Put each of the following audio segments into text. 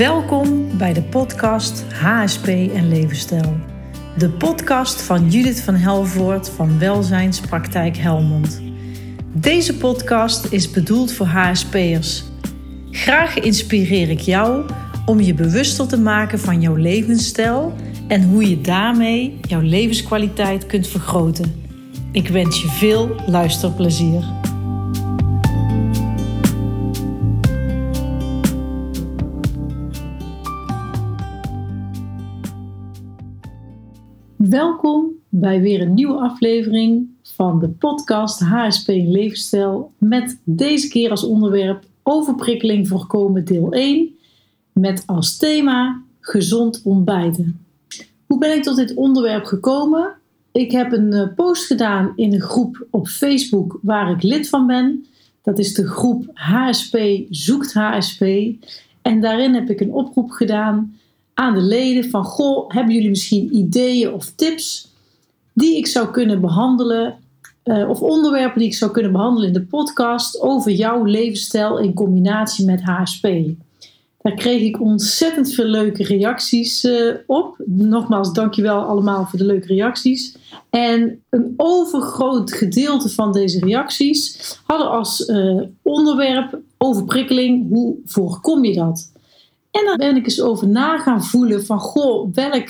Welkom bij de podcast HSP en Levensstijl. De podcast van Judith van Helvoort van Welzijnspraktijk Helmond. Deze podcast is bedoeld voor HSP'ers. Graag inspireer ik jou om je bewuster te maken van jouw levensstijl en hoe je daarmee jouw levenskwaliteit kunt vergroten. Ik wens je veel luisterplezier. Welkom bij weer een nieuwe aflevering van de podcast HSP Levensstijl. Met deze keer als onderwerp overprikkeling voorkomen deel 1. Met als thema gezond ontbijten. Hoe ben ik tot dit onderwerp gekomen? Ik heb een eh, post gedaan in een groep op Facebook waar ik lid van ben. Dat is de groep HSP zoekt HSP. En daarin heb ik een oproep gedaan aan de leden van goh, hebben jullie misschien ideeën of tips die ik zou kunnen behandelen uh, of onderwerpen die ik zou kunnen behandelen in de podcast over jouw levensstijl in combinatie met HSP. Daar kreeg ik ontzettend veel leuke reacties uh, op. Nogmaals, dankjewel allemaal voor de leuke reacties. En een overgroot gedeelte van deze reacties hadden als uh, onderwerp overprikkeling. Hoe voorkom je dat? En dan ben ik eens over na gaan voelen van goh, welk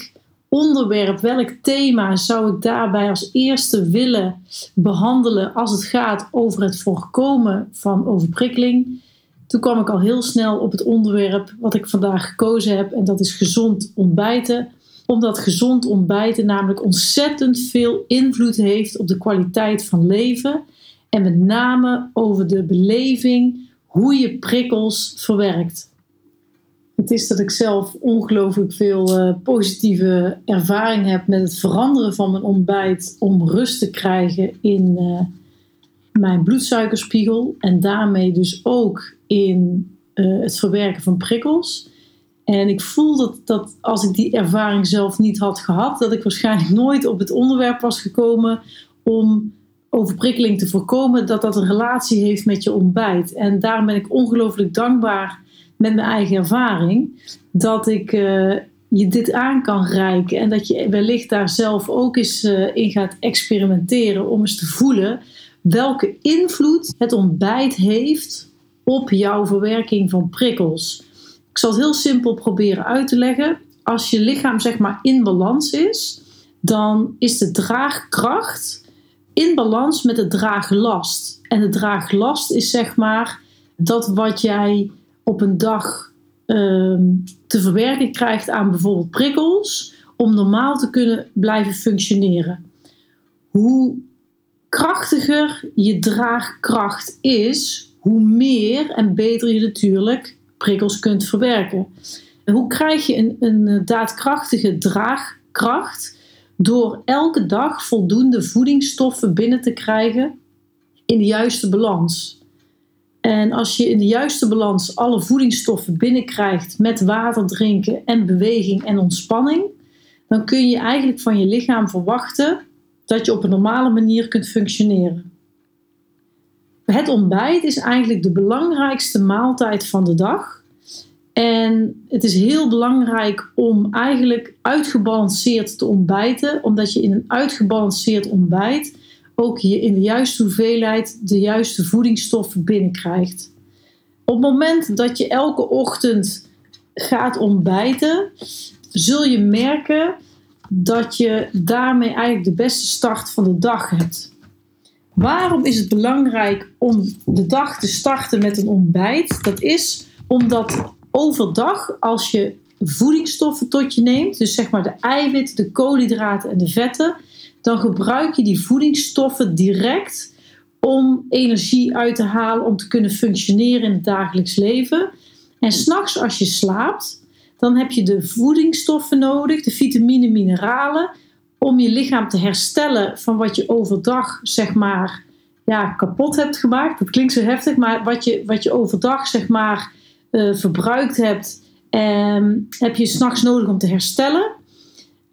onderwerp, welk thema zou ik daarbij als eerste willen behandelen als het gaat over het voorkomen van overprikkeling. Toen kwam ik al heel snel op het onderwerp wat ik vandaag gekozen heb en dat is gezond ontbijten. Omdat gezond ontbijten namelijk ontzettend veel invloed heeft op de kwaliteit van leven en met name over de beleving hoe je prikkels verwerkt. Het is dat ik zelf ongelooflijk veel uh, positieve ervaring heb met het veranderen van mijn ontbijt om rust te krijgen in uh, mijn bloedsuikerspiegel en daarmee dus ook in uh, het verwerken van prikkels. En ik voel dat, dat als ik die ervaring zelf niet had gehad, dat ik waarschijnlijk nooit op het onderwerp was gekomen om overprikkeling te voorkomen, dat dat een relatie heeft met je ontbijt. En daarom ben ik ongelooflijk dankbaar met mijn eigen ervaring, dat ik uh, je dit aan kan reiken en dat je wellicht daar zelf ook eens uh, in gaat experimenteren om eens te voelen welke invloed het ontbijt heeft op jouw verwerking van prikkels. Ik zal het heel simpel proberen uit te leggen. Als je lichaam zeg maar in balans is, dan is de draagkracht in balans met de draaglast. En de draaglast is zeg maar dat wat jij op een dag ehm, te verwerken krijgt aan bijvoorbeeld prikkels, om normaal te kunnen blijven functioneren. Hoe krachtiger je draagkracht is, hoe meer en beter je natuurlijk prikkels kunt verwerken. hoe krijg je een, een daadkrachtige draagkracht? Door elke dag voldoende voedingsstoffen binnen te krijgen in de juiste balans. En als je in de juiste balans alle voedingsstoffen binnenkrijgt met water drinken en beweging en ontspanning, dan kun je eigenlijk van je lichaam verwachten dat je op een normale manier kunt functioneren. Het ontbijt is eigenlijk de belangrijkste maaltijd van de dag. En het is heel belangrijk om eigenlijk uitgebalanceerd te ontbijten, omdat je in een uitgebalanceerd ontbijt ook je in de juiste hoeveelheid de juiste voedingsstoffen binnenkrijgt. Op het moment dat je elke ochtend gaat ontbijten, zul je merken dat je daarmee eigenlijk de beste start van de dag hebt. Waarom is het belangrijk om de dag te starten met een ontbijt? Dat is omdat overdag, als je voedingsstoffen tot je neemt, dus zeg maar de eiwitten, de koolhydraten en de vetten, dan gebruik je die voedingsstoffen direct om energie uit te halen om te kunnen functioneren in het dagelijks leven. En s'nachts als je slaapt, dan heb je de voedingsstoffen nodig, de vitamine, mineralen, om je lichaam te herstellen van wat je overdag zeg maar ja, kapot hebt gemaakt. Dat klinkt zo heftig, maar wat je, wat je overdag zeg maar uh, verbruikt hebt, eh, heb je s'nachts nodig om te herstellen.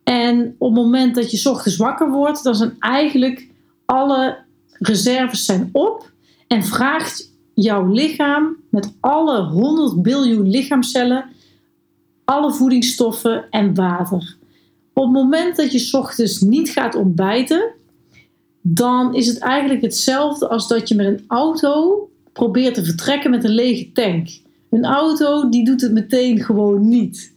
En op het moment dat je ochtends wakker wordt, dan zijn eigenlijk alle reserves zijn op en vraagt jouw lichaam met alle 100 biljoen lichaamcellen alle voedingsstoffen en water. Op het moment dat je ochtends niet gaat ontbijten, dan is het eigenlijk hetzelfde als dat je met een auto probeert te vertrekken met een lege tank. Een auto die doet het meteen gewoon niet.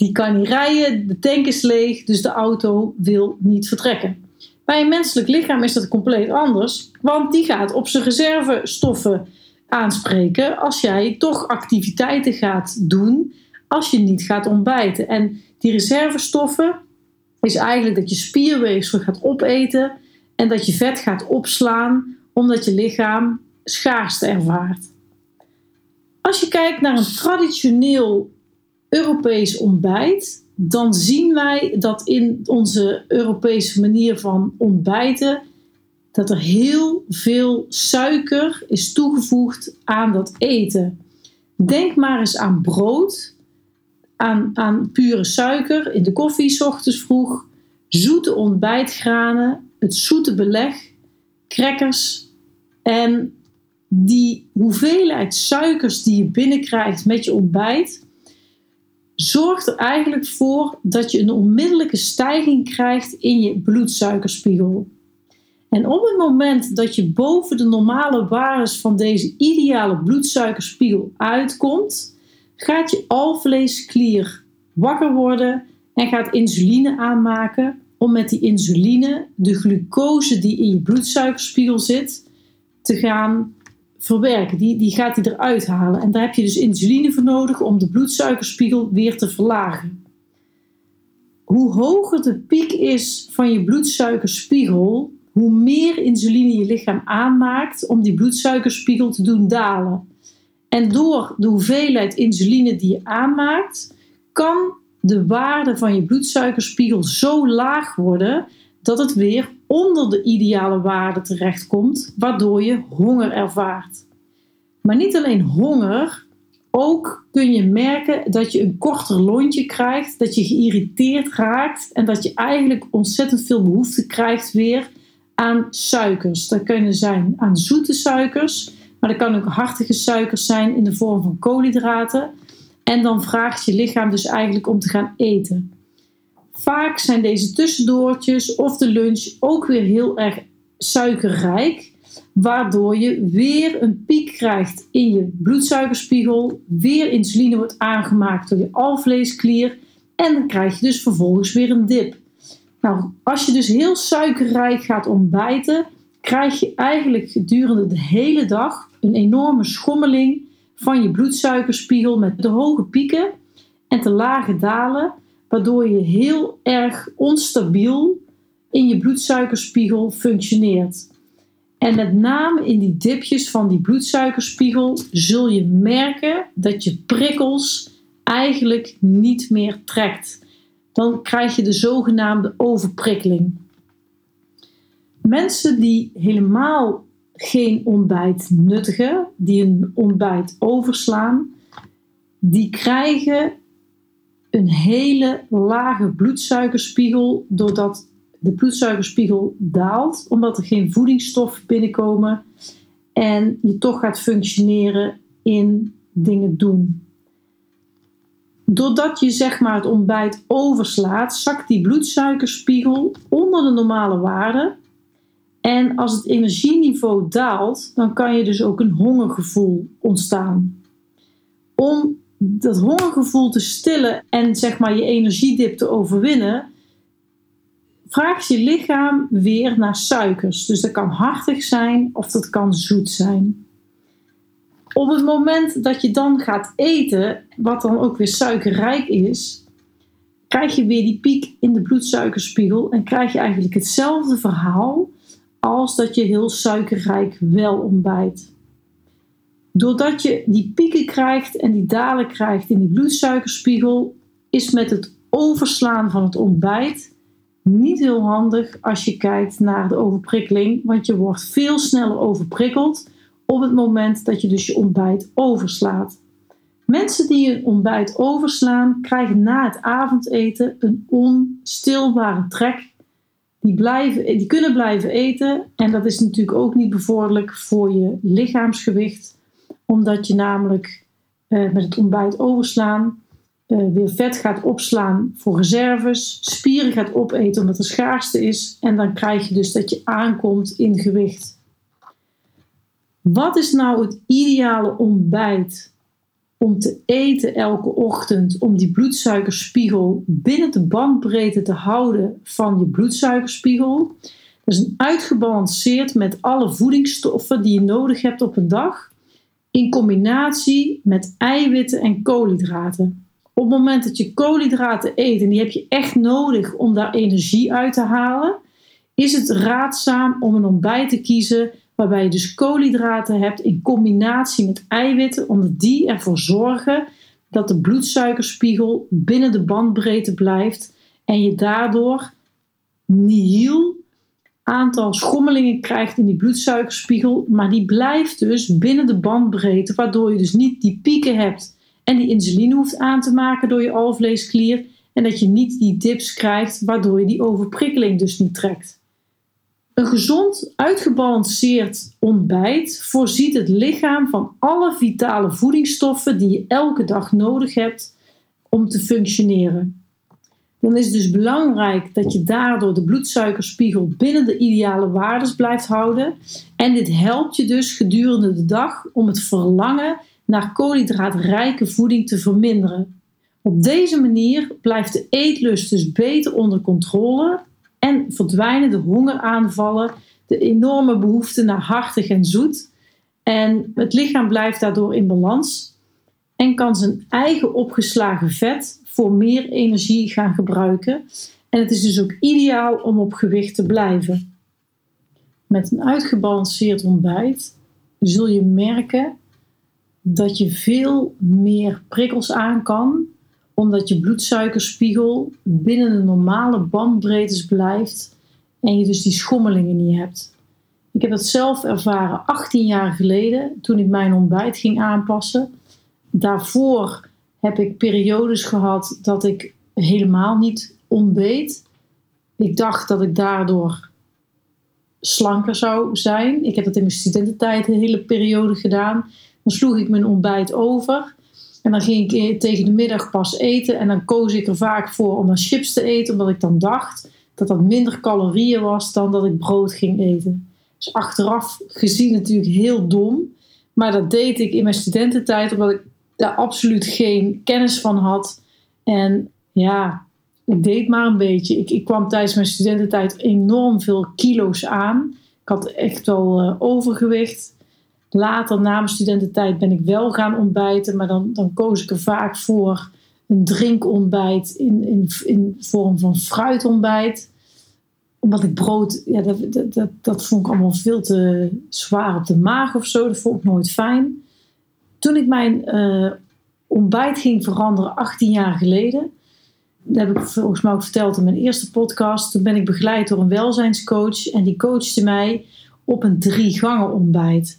Die kan niet rijden, de tank is leeg, dus de auto wil niet vertrekken. Bij een menselijk lichaam is dat compleet anders, want die gaat op zijn reservestoffen aanspreken als jij toch activiteiten gaat doen als je niet gaat ontbijten. En die reservestoffen is eigenlijk dat je spierweefsel gaat opeten en dat je vet gaat opslaan omdat je lichaam schaarste ervaart. Als je kijkt naar een traditioneel Europees ontbijt, dan zien wij dat in onze Europese manier van ontbijten dat er heel veel suiker is toegevoegd aan dat eten. Denk maar eens aan brood, aan, aan pure suiker in de koffie, s ochtends vroeg, zoete ontbijtgranen, het zoete beleg, crackers en die hoeveelheid suikers die je binnenkrijgt met je ontbijt, zorgt er eigenlijk voor dat je een onmiddellijke stijging krijgt in je bloedsuikerspiegel. En op het moment dat je boven de normale waarden van deze ideale bloedsuikerspiegel uitkomt, gaat je alvleesklier wakker worden en gaat insuline aanmaken om met die insuline de glucose die in je bloedsuikerspiegel zit te gaan verwerken. Die, die gaat hij eruit halen. En daar heb je dus insuline voor nodig om de bloedsuikerspiegel weer te verlagen. Hoe hoger de piek is van je bloedsuikerspiegel, hoe meer insuline je lichaam aanmaakt om die bloedsuikerspiegel te doen dalen. En door de hoeveelheid insuline die je aanmaakt, kan de waarde van je bloedsuikerspiegel zo laag worden dat het weer onder de ideale waarde terechtkomt, waardoor je honger ervaart. Maar niet alleen honger, ook kun je merken dat je een korter lontje krijgt, dat je geïrriteerd raakt en dat je eigenlijk ontzettend veel behoefte krijgt weer aan suikers. Dat kunnen zijn aan zoete suikers, maar dat kan ook hartige suikers zijn in de vorm van koolhydraten. En dan vraagt je lichaam dus eigenlijk om te gaan eten. Vaak zijn deze tussendoortjes of de lunch ook weer heel erg suikerrijk, waardoor je weer een piek krijgt in je bloedsuikerspiegel, weer insuline wordt aangemaakt door je alvleesklier en dan krijg je dus vervolgens weer een dip. Nou, als je dus heel suikerrijk gaat ontbijten, krijg je eigenlijk gedurende de hele dag een enorme schommeling van je bloedsuikerspiegel met de hoge pieken en te lage dalen, waardoor je heel erg onstabiel in je bloedsuikerspiegel functioneert. En met name in die dipjes van die bloedsuikerspiegel zul je merken dat je prikkels eigenlijk niet meer trekt. Dan krijg je de zogenaamde overprikkeling. Mensen die helemaal geen ontbijt nuttigen, die een ontbijt overslaan, die krijgen een hele lage bloedsuikerspiegel doordat de bloedsuikerspiegel daalt, omdat er geen voedingsstoffen binnenkomen en je toch gaat functioneren in dingen doen. Doordat je zeg maar het ontbijt overslaat, zakt die bloedsuikerspiegel onder de normale waarde. En als het energieniveau daalt, dan kan je dus ook een hongergevoel ontstaan. Om dat hongergevoel te stillen en zeg maar je energiedip te overwinnen, vraagt je lichaam weer naar suikers. Dus dat kan hartig zijn of dat kan zoet zijn. Op het moment dat je dan gaat eten, wat dan ook weer suikerrijk is, krijg je weer die piek in de bloedsuikerspiegel en krijg je eigenlijk hetzelfde verhaal als dat je heel suikerrijk wel ontbijt. Doordat je die pieken krijgt en die dalen krijgt in die bloedsuikerspiegel, is met het overslaan van het ontbijt niet heel handig als je kijkt naar de overprikkeling, want je wordt veel sneller overprikkeld op het moment dat je dus je ontbijt overslaat. Mensen die een ontbijt overslaan, krijgen na het avondeten een onstilbare trek. Die, blijven, die kunnen blijven eten en dat is natuurlijk ook niet bevorderlijk voor je lichaamsgewicht, omdat je namelijk eh, met het ontbijt overslaan uh, weer vet gaat opslaan voor reserves, spieren gaat opeten omdat er schaarste is en dan krijg je dus dat je aankomt in gewicht. Wat is nou het ideale ontbijt om te eten elke ochtend om die bloedsuikerspiegel binnen de bandbreedte te houden van je bloedsuikerspiegel? Dat is een uitgebalanceerd met alle voedingsstoffen die je nodig hebt op een dag in combinatie met eiwitten en koolhydraten. Op het moment dat je koolhydraten eet, en die heb je echt nodig om daar energie uit te halen, is het raadzaam om een ontbijt te kiezen waarbij je dus koolhydraten hebt in combinatie met eiwitten, omdat die ervoor zorgen dat de bloedsuikerspiegel binnen de bandbreedte blijft en je daardoor nihil aantal schommelingen krijgt in die bloedsuikerspiegel, maar die blijft dus binnen de bandbreedte, waardoor je dus niet die pieken hebt en die insuline hoeft aan te maken door je alvleesklier en dat je niet die dips krijgt, waardoor je die overprikkeling dus niet trekt. Een gezond, uitgebalanceerd ontbijt voorziet het lichaam van alle vitale voedingsstoffen die je elke dag nodig hebt om te functioneren. Dan is het dus belangrijk dat je daardoor de bloedsuikerspiegel binnen de ideale waardes blijft houden. En dit helpt je dus gedurende de dag om het verlangen naar koolhydraatrijke voeding te verminderen. Op deze manier blijft de eetlust dus beter onder controle en verdwijnen de hongeraanvallen, de enorme behoefte naar hartig en zoet. En het lichaam blijft daardoor in balans en kan zijn eigen opgeslagen vet voor meer energie gaan gebruiken. En het is dus ook ideaal om op gewicht te blijven. Met een uitgebalanceerd ontbijt zul je merken dat je veel meer prikkels aan kan omdat je bloedsuikerspiegel binnen de normale bandbreedtes blijft en je dus die schommelingen niet hebt. Ik heb dat zelf ervaren 18 jaar geleden toen ik mijn ontbijt ging aanpassen. Daarvoor heb ik periodes gehad dat ik helemaal niet ontbeet. Ik dacht dat ik daardoor slanker zou zijn. Ik heb dat in mijn studententijd een hele periode gedaan. Dan sloeg ik mijn ontbijt over. En dan ging ik tegen de middag pas eten. En dan koos ik er vaak voor om dan chips te eten, omdat ik dan dacht dat dat minder calorieën was dan dat ik brood ging eten. Dus achteraf gezien natuurlijk heel dom. Maar dat deed ik in mijn studententijd, omdat ik daar absoluut geen kennis van had. En ja, ik deed maar een beetje. Ik, ik kwam tijdens mijn studententijd enorm veel kilo's aan. Ik had echt wel uh, overgewicht. Later, na mijn studententijd, ben ik wel gaan ontbijten, maar dan, dan koos ik er vaak voor een drinkontbijt in, in, in vorm van fruitontbijt. Omdat ik brood, ja, dat, dat, dat, dat vond ik allemaal veel te zwaar op de maag of zo. Dat vond ik nooit fijn. Toen ik mijn uh, ontbijt ging veranderen, 18 jaar geleden, dat heb ik volgens mij ook verteld in mijn eerste podcast. Toen ben ik begeleid door een welzijnscoach en die coachte mij op een drie gangen ontbijt.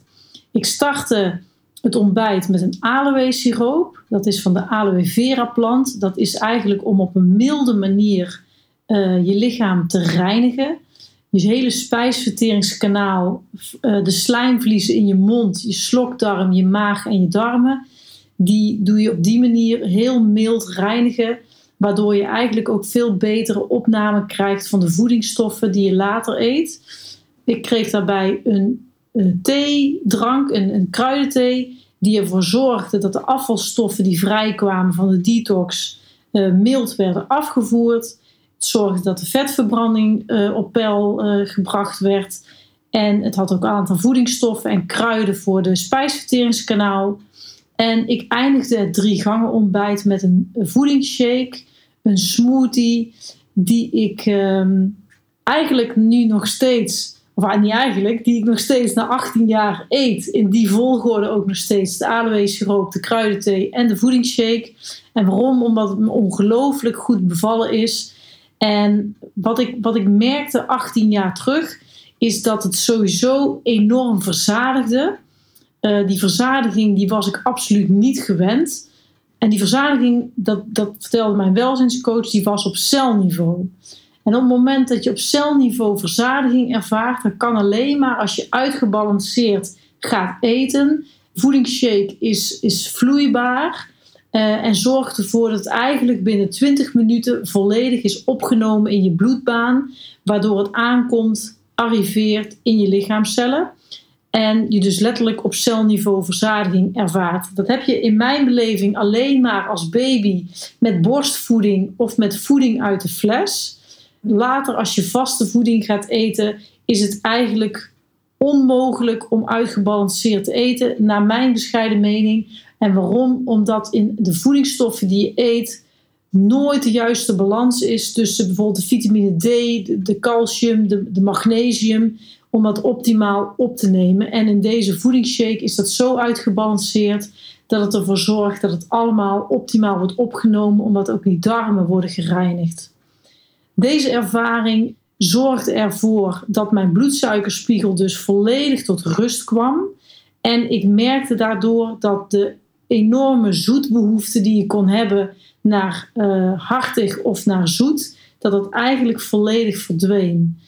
Ik startte het ontbijt met een aloe siroop. Dat is van de aloe vera plant. Dat is eigenlijk om op een milde manier uh, je lichaam te reinigen. Je hele spijsverteringskanaal, uh, de slijmvliezen in je mond, je slokdarm, je maag en je darmen. Die doe je op die manier heel mild reinigen. Waardoor je eigenlijk ook veel betere opname krijgt van de voedingsstoffen die je later eet. Ik kreeg daarbij een een theedrank, een, een kruidenthee, die ervoor zorgde dat de afvalstoffen die vrijkwamen van de detox uh, mild werden afgevoerd. Zorgde dat de vetverbranding uh, op peil uh, gebracht werd. En het had ook een aantal voedingsstoffen en kruiden voor de spijsverteringskanaal. En ik eindigde het drie gangen ontbijt met een voedingsshake, een smoothie, die ik um, eigenlijk nu nog steeds of niet eigenlijk, die ik nog steeds na 18 jaar eet. In die volgorde ook nog steeds de aloe siroop, de kruidenthee en de voedingsshake. En waarom? Omdat het me ongelooflijk goed bevallen is. En wat ik, wat ik merkte 18 jaar terug, is dat het sowieso enorm verzadigde. Uh, die verzadiging die was ik absoluut niet gewend. En die verzadiging, dat, dat vertelde mijn welzijnscoach, die was op celniveau. En op het moment dat je op celniveau verzadiging ervaart, dan kan alleen maar als je uitgebalanceerd gaat eten. Voedingsshake is, is vloeibaar. Uh, en zorgt ervoor dat het eigenlijk binnen 20 minuten volledig is opgenomen in je bloedbaan, waardoor het aankomt, arriveert in je lichaamcellen. En je dus letterlijk op celniveau verzadiging ervaart. Dat heb je in mijn beleving alleen maar als baby met borstvoeding of met voeding uit de fles. Later, als je vaste voeding gaat eten, is het eigenlijk onmogelijk om uitgebalanceerd te eten, naar mijn bescheiden mening. En waarom? Omdat in de voedingsstoffen die je eet nooit de juiste balans is tussen bijvoorbeeld de vitamine D, de, calcium, de, de magnesium, om dat optimaal op te nemen. En in deze voedingsshake is dat zo uitgebalanceerd dat het ervoor zorgt dat het allemaal optimaal wordt opgenomen, omdat ook die darmen worden gereinigd. Deze ervaring zorgde ervoor dat mijn bloedsuikerspiegel dus volledig tot rust kwam. En ik merkte daardoor dat de enorme zoetbehoefte die je kon hebben naar uh, hartig of naar zoet, dat dat eigenlijk volledig verdween.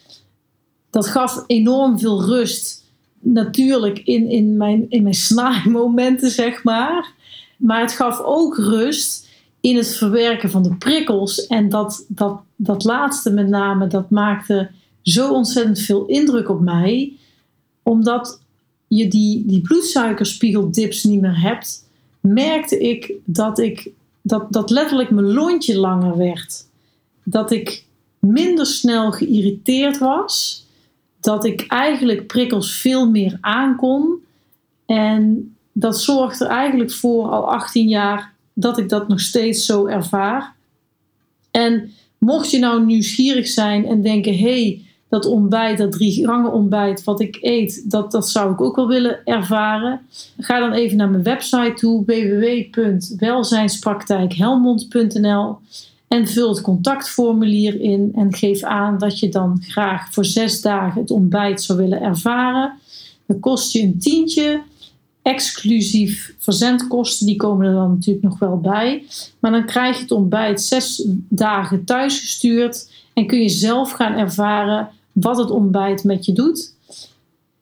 Dat gaf enorm veel rust. Natuurlijk in, in mijn, in mijn snaaimomenten, zeg maar. Maar het gaf ook rust in het verwerken van de prikkels. En dat, dat, dat laatste met name, dat maakte zo ontzettend veel indruk op mij. Omdat je die, die bloedsuikerspiegeldips niet meer hebt, merkte ik dat ik dat, dat letterlijk mijn lontje langer werd. Dat ik minder snel geïrriteerd was. Dat ik eigenlijk prikkels veel meer aankon. En dat zorgt er eigenlijk voor al 18 jaar dat ik dat nog steeds zo ervaar. En mocht je nou nieuwsgierig zijn en denken: hé, hey, dat ontbijt, dat drie gangen ontbijt wat ik eet, dat, dat zou ik ook wel willen ervaren. Ga dan even naar mijn website toe, www.welzijnspraktijkhelmond.nl en vul het contactformulier in en geef aan dat je dan graag voor zes dagen het ontbijt zou willen ervaren. Dan kost je een tientje exclusief verzendkosten, die komen er dan natuurlijk nog wel bij. Maar dan krijg je het ontbijt zes dagen thuisgestuurd en kun je zelf gaan ervaren wat het ontbijt met je doet.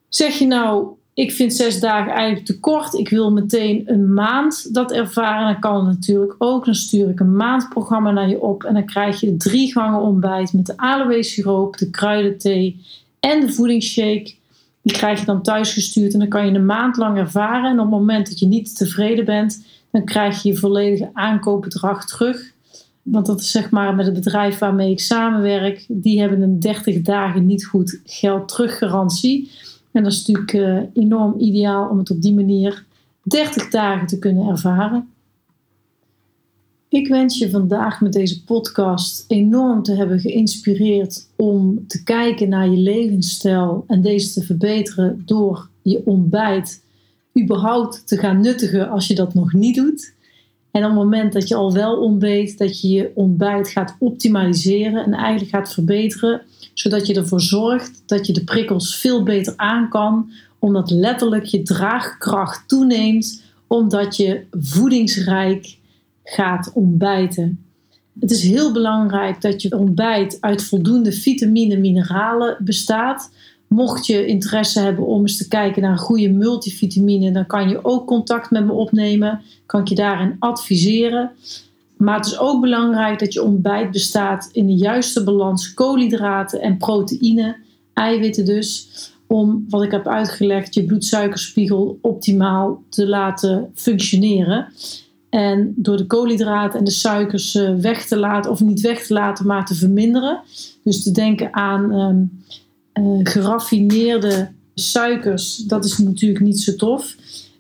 Zeg je nou, ik vind zes dagen eigenlijk te kort, ik wil meteen een maand dat ervaren, dan kan het natuurlijk ook. Dan stuur ik een maandprogramma naar je op en dan krijg je drie gangen ontbijt met de aloe siroop, de kruidenthee en de voedingsshake. Die krijg je dan thuis gestuurd en dan kan je een maand lang ervaren. En op het moment dat je niet tevreden bent, dan krijg je je volledige aankoopbedrag terug. Want dat is zeg maar met het bedrijf waarmee ik samenwerk. Die hebben een 30 dagen niet goed geld teruggarantie. En dat is natuurlijk uh, enorm ideaal om het op die manier 30 dagen te kunnen ervaren. Ik wens je vandaag met deze podcast enorm te hebben geïnspireerd om te kijken naar je levensstijl en deze te verbeteren door je ontbijt überhaupt te gaan nuttigen als je dat nog niet doet. En op het moment dat je al wel ontbeet, dat je je ontbijt gaat optimaliseren en eigenlijk gaat verbeteren, zodat je ervoor zorgt dat je de prikkels veel beter aan kan, omdat letterlijk je draagkracht toeneemt, omdat je voedingsrijk gaat ontbijten. Het is heel belangrijk dat je ontbijt uit voldoende vitamine en mineralen bestaat. Mocht je interesse hebben om eens te kijken naar een goede multivitamine, dan kan je ook contact met me opnemen. Kan ik je daarin adviseren. Maar het is ook belangrijk dat je ontbijt bestaat in de juiste balans koolhydraten en proteïne, eiwitten dus, om wat ik heb uitgelegd, je bloedsuikerspiegel optimaal te laten functioneren. En door de koolhydraten en de suikers eh, weg te laten, of niet weg te laten, maar te verminderen. Dus te denken aan um, uh, geraffineerde suikers, dat is natuurlijk niet zo tof.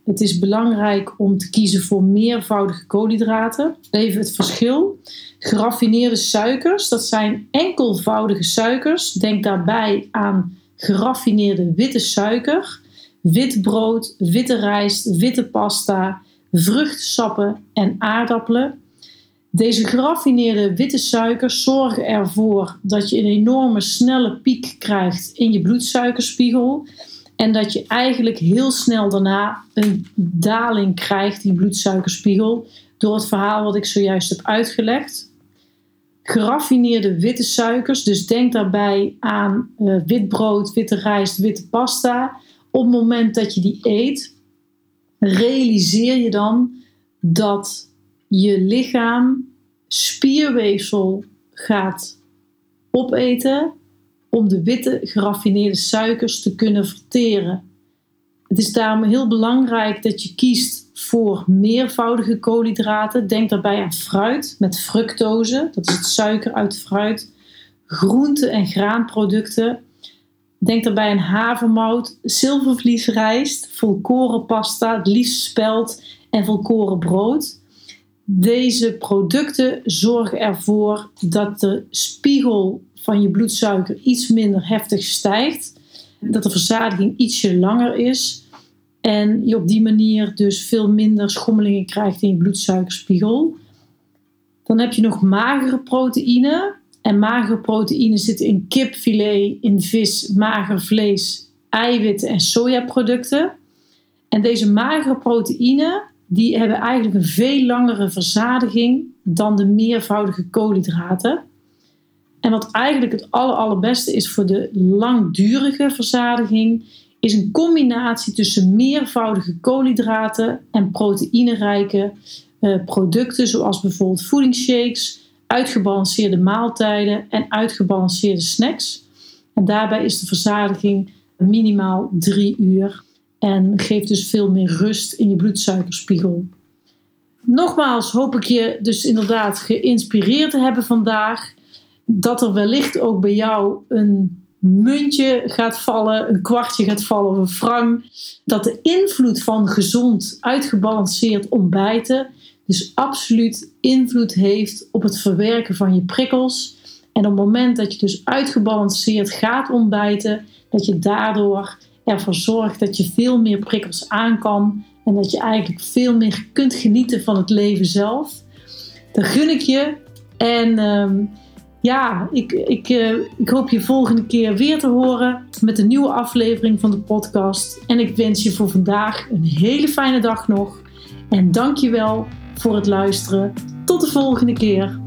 Het is belangrijk om te kiezen voor meervoudige koolhydraten. Even het verschil. Geraffineerde suikers, dat zijn enkelvoudige suikers. Denk daarbij aan geraffineerde witte suiker, wit brood, witte rijst, witte pasta, vruchtsappen en aardappelen. Deze geraffineerde witte suikers zorgen ervoor dat je een enorme snelle piek krijgt in je bloedsuikerspiegel. En dat je eigenlijk heel snel daarna een daling krijgt in bloedsuikerspiegel. Door het verhaal wat ik zojuist heb uitgelegd. Geraffineerde witte suikers, dus denk daarbij aan uh, wit brood, witte rijst, witte pasta. Op het moment dat je die eet, realiseer je dan dat je lichaam spierweefsel gaat opeten om de witte geraffineerde suikers te kunnen verteren. Het is daarom heel belangrijk dat je kiest voor meervoudige koolhydraten. Denk daarbij aan fruit met fructose, dat is het suiker uit fruit, groente- en graanproducten. Denk daarbij aan havermout, zilvervliesrijst, volkorenpasta, het liefst spelt en volkoren brood. Deze producten zorgen ervoor dat de spiegel van je bloedsuiker iets minder heftig stijgt, dat de verzadiging ietsje langer is en je op die manier dus veel minder schommelingen krijgt in je bloedsuikerspiegel. Dan heb je nog magere proteïne. En magere proteïne zitten in kipfilet, in vis, mager vlees, eiwitten en sojaproducten. En deze magere proteïne die hebben eigenlijk een veel langere verzadiging dan de meervoudige koolhydraten. En wat eigenlijk het aller, allerbeste is voor de langdurige verzadiging, is een combinatie tussen meervoudige koolhydraten en proteïnerijke uh, producten, zoals bijvoorbeeld voedingsshakes, uitgebalanceerde maaltijden en uitgebalanceerde snacks. En daarbij is de verzadiging minimaal drie uur en geeft dus veel meer rust in je bloedsuikerspiegel. Nogmaals hoop ik je dus inderdaad geïnspireerd te hebben vandaag. Dat er wellicht ook bij jou een muntje gaat vallen, een kwartje gaat vallen of een frank. Dat de invloed van gezond, uitgebalanceerd ontbijten dus absoluut invloed heeft op het verwerken van je prikkels. En op het moment dat je dus uitgebalanceerd gaat ontbijten, dat je daardoor ervoor zorgt dat je veel meer prikkels aan kan en dat je eigenlijk veel meer kunt genieten van het leven zelf. Dat gun ik je. En ehm, ja, ik, ik, uh, ik hoop je volgende keer weer te horen met een nieuwe aflevering van de podcast. En ik wens je voor vandaag een hele fijne dag nog. En dank je wel voor het luisteren. Tot de volgende keer.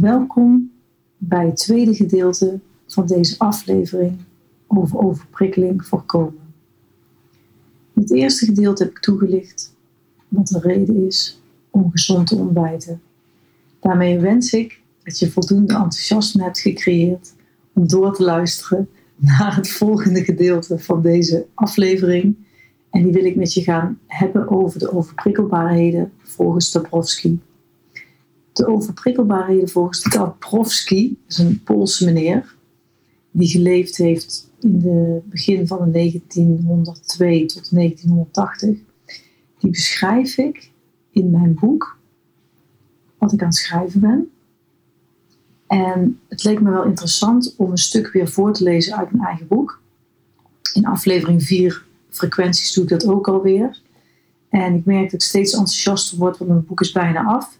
Welkom bij het tweede gedeelte van deze aflevering over overprikkeling voorkomen. In het eerste gedeelte heb ik toegelicht wat de reden is om gezond te ontbijten. Daarmee wens ik dat je voldoende enthousiasme hebt gecreëerd om door te luisteren naar het volgende gedeelte van deze aflevering. En die wil ik met je gaan hebben over de overprikkelbaarheden volgens Dabrowski. De overprikkelbaarheden volgens Dabrowski is een Poolse meneer die geleefd heeft in het begin van de 1902 tot 1980. Die beschrijf ik in mijn boek, wat ik aan het schrijven ben. En het leek me wel interessant om een stuk weer voor te lezen uit mijn eigen boek. In aflevering 4 frequenties doe ik dat ook alweer. En ik merk dat ik steeds enthousiaster word, want mijn boek is bijna af.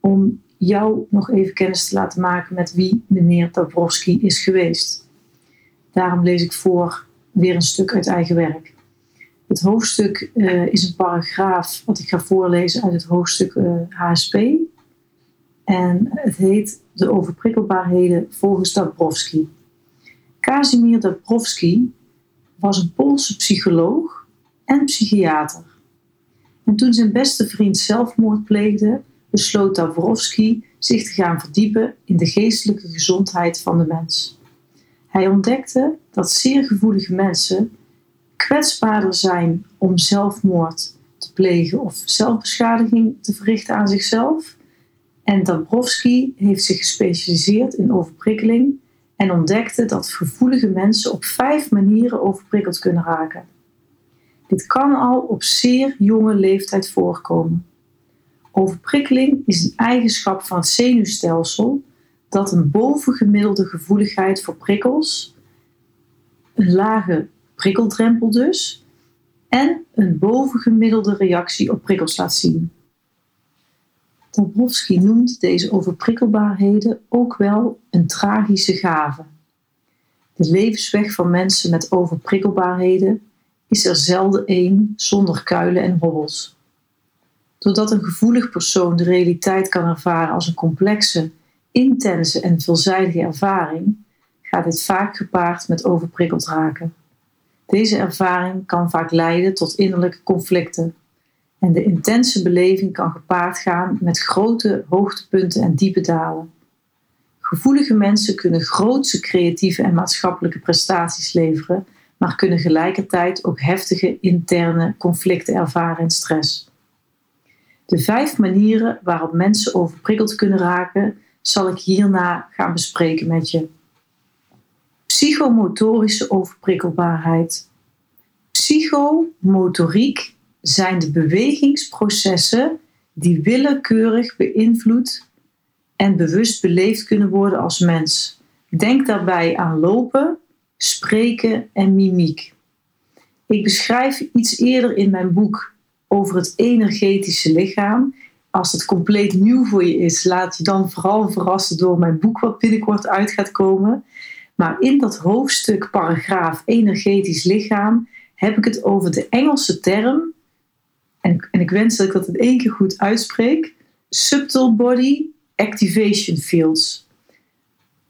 Om jou nog even kennis te laten maken met wie meneer Dabrowski is geweest. Daarom lees ik voor weer een stuk uit eigen werk. Het hoofdstuk uh, is een paragraaf wat ik ga voorlezen uit het hoofdstuk uh, eh, HSP. En het heet De overprikkelbaarheden volgens Dabrowski. Casimir Dabrowski was een Poolse psycholoog en psychiater. En toen zijn beste vriend zelfmoord pleegde, besloot Dabrowski zich te gaan verdiepen in de geestelijke gezondheid van de mens. Hij ontdekte dat zeer gevoelige mensen kwetsbaarder zijn om zelfmoord te plegen of zelfbeschadiging te verrichten aan zichzelf. En Dabrowski heeft zich gespecialiseerd in overprikkeling en ontdekte dat gevoelige mensen op vijf manieren overprikkeld kunnen raken. Dit kan al op zeer jonge leeftijd voorkomen. Overprikkeling is een eigenschap van het zenuwstelsel dat een bovengemiddelde gevoeligheid voor prikkels, een lage prikkeldrempel dus, en een bovengemiddelde reactie op prikkels laat zien. Dabrowski noemt deze overprikkelbaarheden ook wel een tragische gave. De levensweg van mensen met overprikkelbaarheden is er zelden één zonder kuilen en hobbels. Doordat een gevoelig persoon de realiteit kan ervaren als een complexe, intense en veelzijdige ervaring, gaat dit vaak gepaard met overprikkeld raken. Deze ervaring kan vaak leiden tot innerlijke conflicten. En de intense beleving kan gepaard gaan met grote hoogtepunten en diepe dalen. Gevoelige mensen kunnen grootse creatieve en maatschappelijke prestaties leveren, maar kunnen gelijkertijd ook heftige interne conflicten ervaren en stress. De vijf manieren waarop mensen overprikkeld kunnen raken, zal ik hierna gaan bespreken met je. Psychomotorische overprikkelbaarheid. Psychomotoriek zijn de bewegingsprocessen die willekeurig beïnvloed en bewust beleefd kunnen worden als mens. Denk daarbij aan lopen, spreken en mimiek. Ik beschrijf iets eerder in mijn boek over het energetische lichaam. Als het compleet nieuw voor je is, laat je dan vooral verrassen door mijn boek wat binnenkort uit gaat komen. Maar in dat hoofdstuk paragraaf energetisch lichaam heb ik het over de Engelse term, en, en ik wens dat ik dat in één keer goed uitspreek, subtle body activation fields.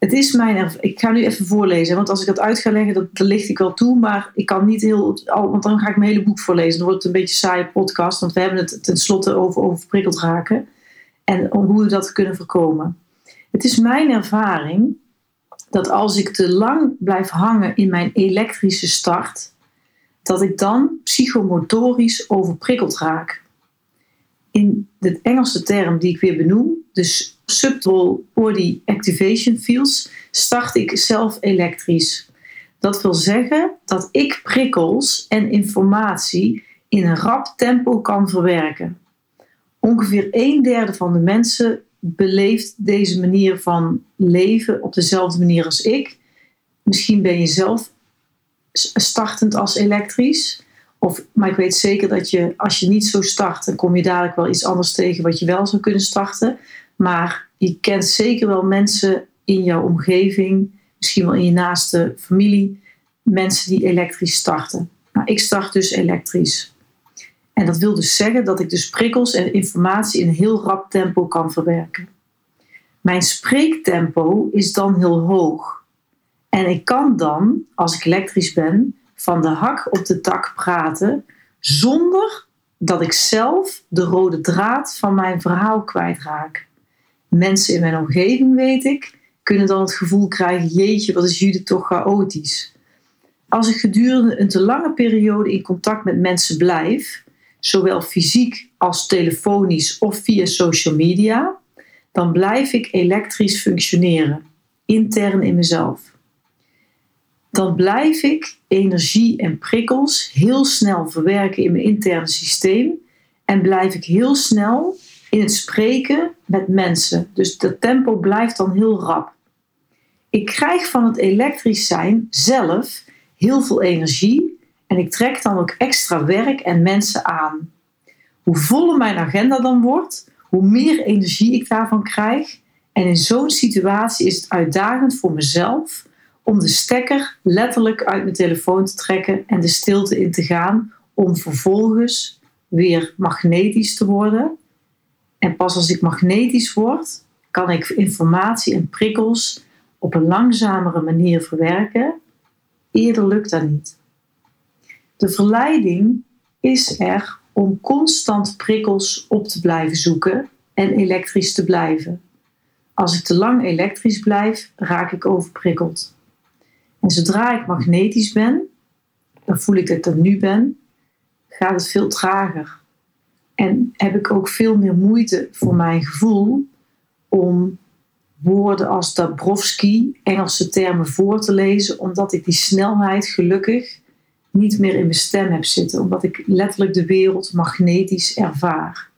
Het is mijn Ik ga nu even voorlezen, want als ik dat uit ga leggen, dat, licht ik wel toe. Maar ik kan niet heel. Want dan ga ik mijn hele boek voorlezen. Dan wordt het een beetje een saaie podcast, want we hebben het tenslotte over, over verprikkeld raken. En om hoe we dat kunnen voorkomen. Het is mijn ervaring dat als ik te lang blijf hangen in mijn elektrische start, dat ik dan psychomotorisch overprikkeld raak. In de Engelse term die ik weer benoem, dus subtle body activation fields, start ik zelf elektrisch. Dat wil zeggen dat ik prikkels en informatie in een rap tempo kan verwerken. Ongeveer een derde van de mensen beleeft deze manier van leven op dezelfde manier als ik. Misschien ben je zelf startend als elektrisch. Of, maar ik weet zeker dat je, als je niet zo start, dan kom je dadelijk wel iets anders tegen wat je wel zou kunnen starten. Maar je kent zeker wel mensen in jouw omgeving, misschien wel in je naaste familie, mensen die elektrisch starten. Nou, ik start dus elektrisch. En dat wil dus zeggen dat ik dus prikkels en informatie in een heel rap tempo kan verwerken. Mijn spreektempo is dan heel hoog. En ik kan dan, als ik elektrisch ben, van de hak op de tak praten zonder dat ik zelf de rode draad van mijn verhaal kwijtraak. Mensen in mijn omgeving, weet ik, kunnen dan het gevoel krijgen: jeetje, wat is Judith toch chaotisch. Als ik gedurende een te lange periode in contact met mensen blijf, zowel fysiek als telefonisch of via social media, dan blijf ik elektrisch functioneren, intern in mezelf. Dan blijf ik energie en prikkels heel snel verwerken in mijn interne systeem en blijf ik heel snel in het spreken met mensen. Dus dat tempo blijft dan heel rap. Ik krijg van het elektrisch zijn zelf heel veel energie en ik trek dan ook extra werk en mensen aan. Hoe voller mijn agenda dan wordt, hoe meer energie ik daarvan krijg. En in zo'n situatie is het uitdagend voor mezelf om de stekker letterlijk uit mijn telefoon te trekken en de stilte in te gaan, om vervolgens weer magnetisch te worden. En pas als ik magnetisch word, kan ik informatie en prikkels op een langzamere manier verwerken. Eerder lukt dat niet. De verleiding is er om constant prikkels op te blijven zoeken en elektrisch te blijven. Als ik te lang elektrisch blijf, raak ik overprikkeld. En zodra ik magnetisch ben, dan voel ik dat ik er nu ben, gaat het veel trager. En heb ik ook veel meer moeite voor mijn gevoel om woorden als Dabrowski, Engelse termen voor te lezen, omdat ik die snelheid gelukkig niet meer in mijn stem heb zitten, omdat ik letterlijk de wereld magnetisch ervaar.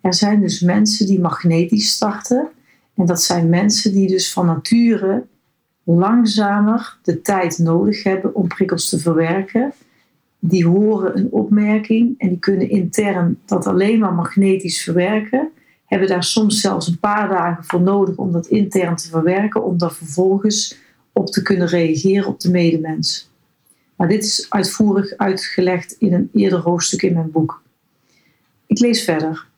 Er zijn dus mensen die magnetisch starten en dat zijn mensen die dus van nature langzamer de tijd nodig hebben om prikkels te verwerken. Die horen een opmerking en die kunnen intern dat alleen maar magnetisch verwerken. Hebben daar soms zelfs een paar dagen voor nodig om dat intern te verwerken, om daar vervolgens op te kunnen reageren op de medemens. Maar dit is uitvoerig uitgelegd in een eerder hoofdstuk in mijn boek. Ik lees verder.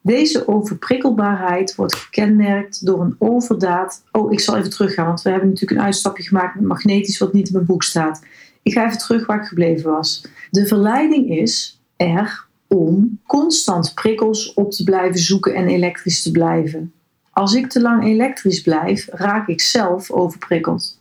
Deze overprikkelbaarheid wordt gekenmerkt door een overdaad. Oh, ik zal even teruggaan, want we hebben natuurlijk een uitstapje gemaakt met magnetisch, wat niet in mijn boek staat. Ik ga even terug waar ik gebleven was. De verleiding is er om constant prikkels op te blijven zoeken en elektrisch te blijven. Als ik te lang elektrisch blijf, raak ik zelf overprikkeld.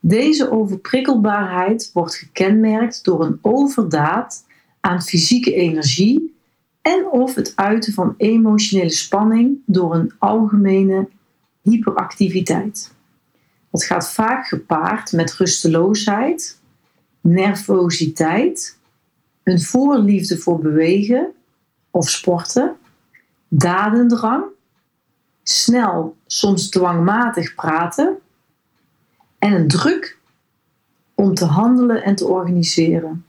Deze overprikkelbaarheid wordt gekenmerkt door een overdaad aan fysieke energie en of het uiten van emotionele spanning door een algemene hyperactiviteit. Het gaat vaak gepaard met rusteloosheid, nervositeit, een voorliefde voor bewegen of sporten, dadendrang, snel, soms dwangmatig praten en een druk om te handelen en te organiseren.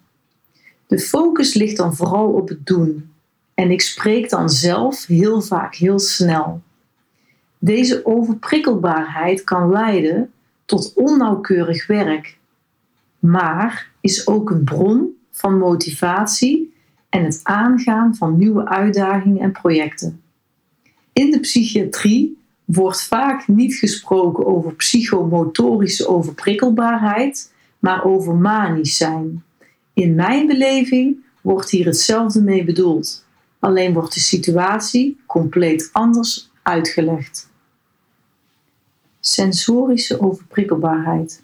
De focus ligt dan vooral op het doen en ik spreek dan zelf heel vaak heel snel. Deze overprikkelbaarheid kan leiden tot onnauwkeurig werk, maar is ook een bron van motivatie en het aangaan van nieuwe uitdagingen en projecten. In de psychiatrie wordt vaak niet gesproken over psychomotorische overprikkelbaarheid, maar over manisch zijn. In mijn beleving wordt hier hetzelfde mee bedoeld, alleen wordt de situatie compleet anders uitgelegd. Sensorische overprikkelbaarheid.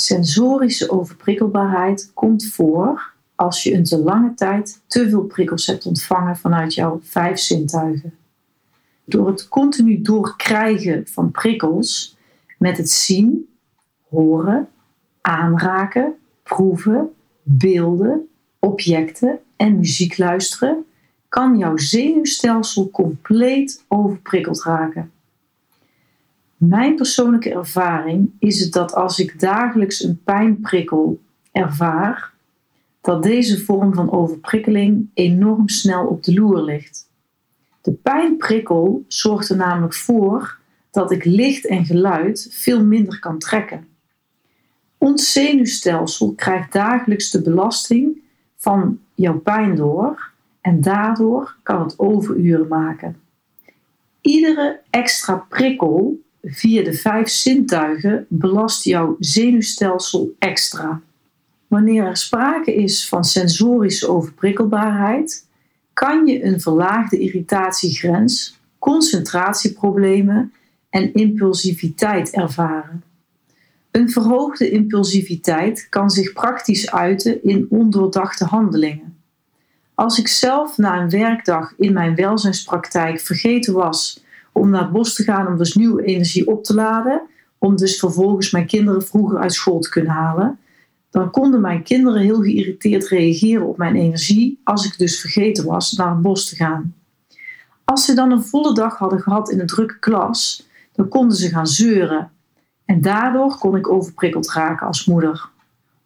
Sensorische overprikkelbaarheid komt voor als je een te lange tijd te veel prikkels hebt ontvangen vanuit jouw vijf zintuigen. Door het continu doorkrijgen van prikkels met het zien, horen, aanraken, proeven, beelden, objecten en muziek luisteren, kan jouw zenuwstelsel compleet overprikkeld raken. Mijn persoonlijke ervaring is het dat als ik dagelijks een pijnprikkel ervaar, dat deze vorm van overprikkeling enorm snel op de loer ligt. De pijnprikkel zorgt er namelijk voor dat ik licht en geluid veel minder kan trekken. Ons zenuwstelsel krijgt dagelijks de belasting van jouw pijn door en daardoor kan het overuren maken. Iedere extra prikkel via de vijf zintuigen belast jouw zenuwstelsel extra. Wanneer er sprake is van sensorische overprikkelbaarheid, kan je een verlaagde irritatiegrens, concentratieproblemen en impulsiviteit ervaren. Een verhoogde impulsiviteit kan zich praktisch uiten in ondoordachte handelingen. Als ik zelf na een werkdag in mijn welzijnspraktijk vergeten was om naar het bos te gaan om dus nieuwe energie op te laden, om dus vervolgens mijn kinderen vroeger uit school te kunnen halen, dan konden mijn kinderen heel geïrriteerd reageren op mijn energie als ik dus vergeten was naar het bos te gaan. Als ze dan een volle dag hadden gehad in een drukke klas, dan konden ze gaan zeuren. En daardoor kon ik overprikkeld raken als moeder.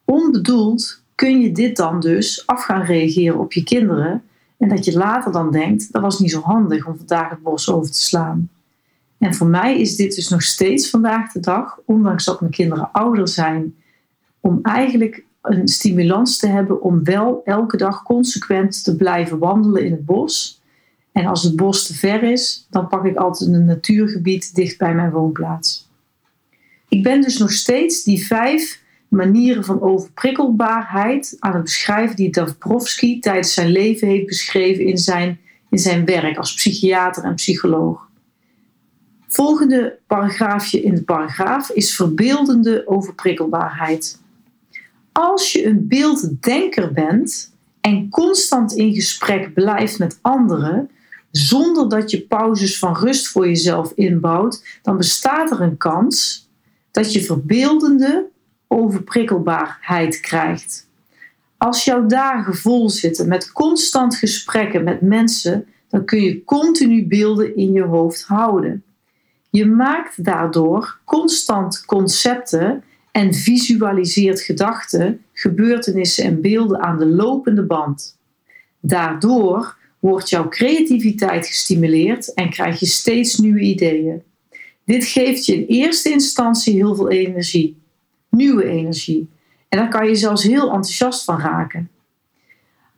Onbedoeld kun je dit dan dus af gaan reageren op je kinderen en dat je later dan denkt, dat was niet zo handig om vandaag het bos over te slaan. En voor mij is dit dus nog steeds vandaag de dag, ondanks dat mijn kinderen ouder zijn, om eigenlijk een stimulans te hebben om wel elke dag consequent te blijven wandelen in het bos. En als het bos te ver is, dan pak ik altijd een natuurgebied dicht bij mijn woonplaats. Ik ben dus nog steeds die vijf manieren van overprikkelbaarheid aan het beschrijven die Dabrowski tijdens zijn leven heeft beschreven in zijn, in zijn werk als psychiater en psycholoog. Volgende paragraafje in de paragraaf is verbeeldende overprikkelbaarheid. Als je een beelddenker bent en constant in gesprek blijft met anderen, zonder dat je pauzes van rust voor jezelf inbouwt, dan bestaat er een kans dat je verbeeldende overprikkelbaarheid krijgt. Als jouw dagen vol zitten met constant gesprekken met mensen, dan kun je continu beelden in je hoofd houden. Je maakt daardoor constant concepten en visualiseert gedachten, gebeurtenissen en beelden aan de lopende band. Daardoor wordt jouw creativiteit gestimuleerd en krijg je steeds nieuwe ideeën. Dit geeft je in eerste instantie heel veel energie nieuwe energie. En daar kan je zelfs heel enthousiast van raken.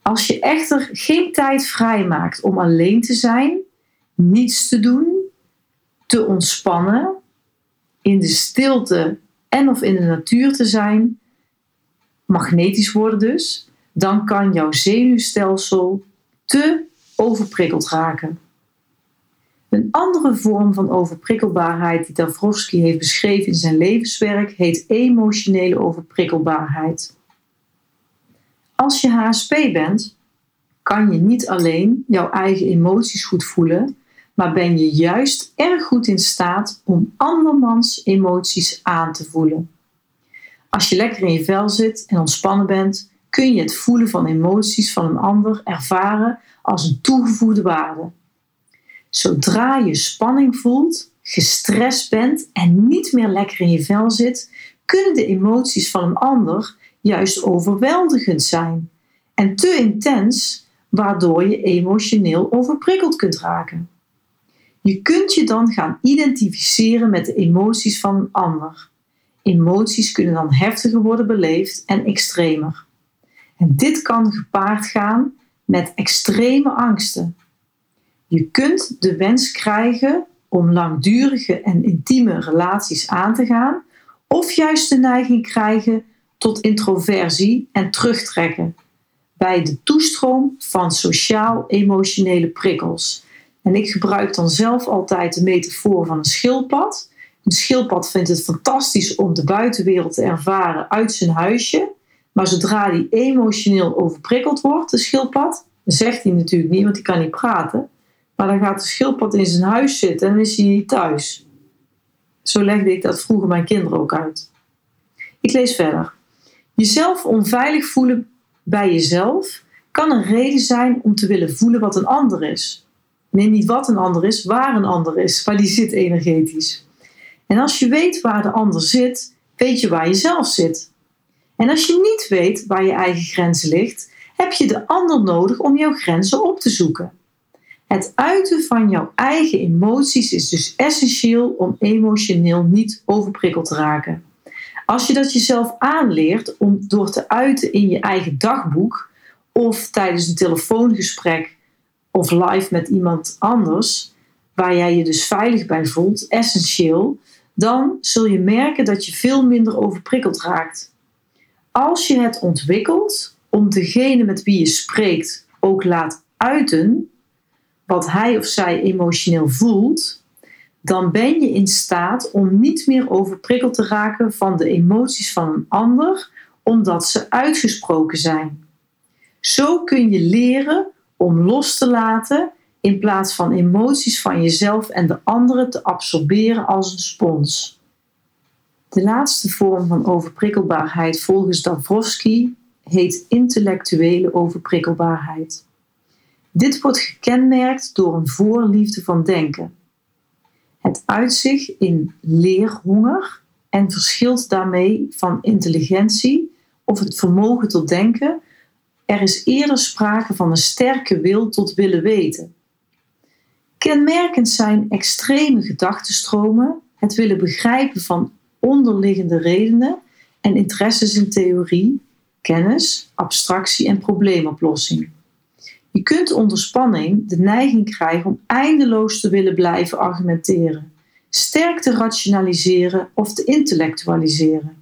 Als je echter geen tijd vrijmaakt om alleen te zijn, niets te doen, te ontspannen, in de stilte en of in de natuur te zijn, magnetisch worden dus, dan kan jouw zenuwstelsel te overprikkeld raken. Een andere vorm van overprikkelbaarheid die Dabrowski heeft beschreven in zijn levenswerk heet emotionele overprikkelbaarheid. Als je HSP bent, kan je niet alleen jouw eigen emoties goed voelen, maar ben je juist erg goed in staat om andermans emoties aan te voelen. Als je lekker in je vel zit en ontspannen bent, kun je het voelen van emoties van een ander ervaren als een toegevoegde waarde. Zodra je spanning voelt, gestrest bent en niet meer lekker in je vel zit, kunnen de emoties van een ander juist overweldigend zijn en te intens, waardoor je emotioneel overprikkeld kunt raken. Je kunt je dan gaan identificeren met de emoties van een ander. Emoties kunnen dan heftiger worden beleefd en extremer. En dit kan gepaard gaan met extreme angsten. Je kunt de wens krijgen om langdurige en intieme relaties aan te gaan, of juist de neiging krijgen tot introversie en terugtrekken bij de toestroom van sociaal-emotionele prikkels. En ik gebruik dan zelf altijd de metafoor van een schildpad. Een schildpad vindt het fantastisch om de buitenwereld te ervaren uit zijn huisje. Maar zodra hij emotioneel overprikkeld wordt, de schildpad, zegt hij natuurlijk niet, want hij kan niet praten. Maar dan gaat de schildpad in zijn huis zitten en is hij niet thuis. Zo legde ik dat vroeger mijn kinderen ook uit. Ik lees verder. Jezelf onveilig voelen bij jezelf kan een reden zijn om te willen voelen wat een ander is. Nee, niet wat een ander is, waar een ander is, waar die zit energetisch. En als je weet waar de ander zit, weet je waar je zelf zit. En als je niet weet waar je eigen grens ligt, heb je de ander nodig om jouw grenzen op te zoeken. Het uiten van jouw eigen emoties is dus essentieel om emotioneel niet overprikkeld te raken. Als je dat jezelf aanleert om door te uiten in je eigen dagboek of tijdens een telefoongesprek of live met iemand anders, waar jij je dus veilig bij voelt, essentieel, dan zul je merken dat je veel minder overprikkeld raakt. Als je het ontwikkelt om degene met wie je spreekt ook laat uiten wat hij of zij emotioneel voelt, dan ben je in staat om niet meer overprikkeld te raken van de emoties van een ander, omdat ze uitgesproken zijn. Zo kun je leren om los te laten in plaats van emoties van jezelf en de anderen te absorberen als een spons. De laatste vorm van overprikkelbaarheid volgens Dabrowski heet intellectuele overprikkelbaarheid. Dit wordt gekenmerkt door een voorliefde van denken. Het uitzicht in leerhonger en verschilt daarmee van intelligentie of het vermogen tot denken. Er is eerder sprake van een sterke wil tot willen weten. Kenmerkend zijn extreme gedachtenstromen, het willen begrijpen van onderliggende redenen en interesses in theorie, kennis, abstractie en probleemoplossing. Je kunt onder spanning de neiging krijgen om eindeloos te willen blijven argumenteren, sterk te rationaliseren of te intellectualiseren.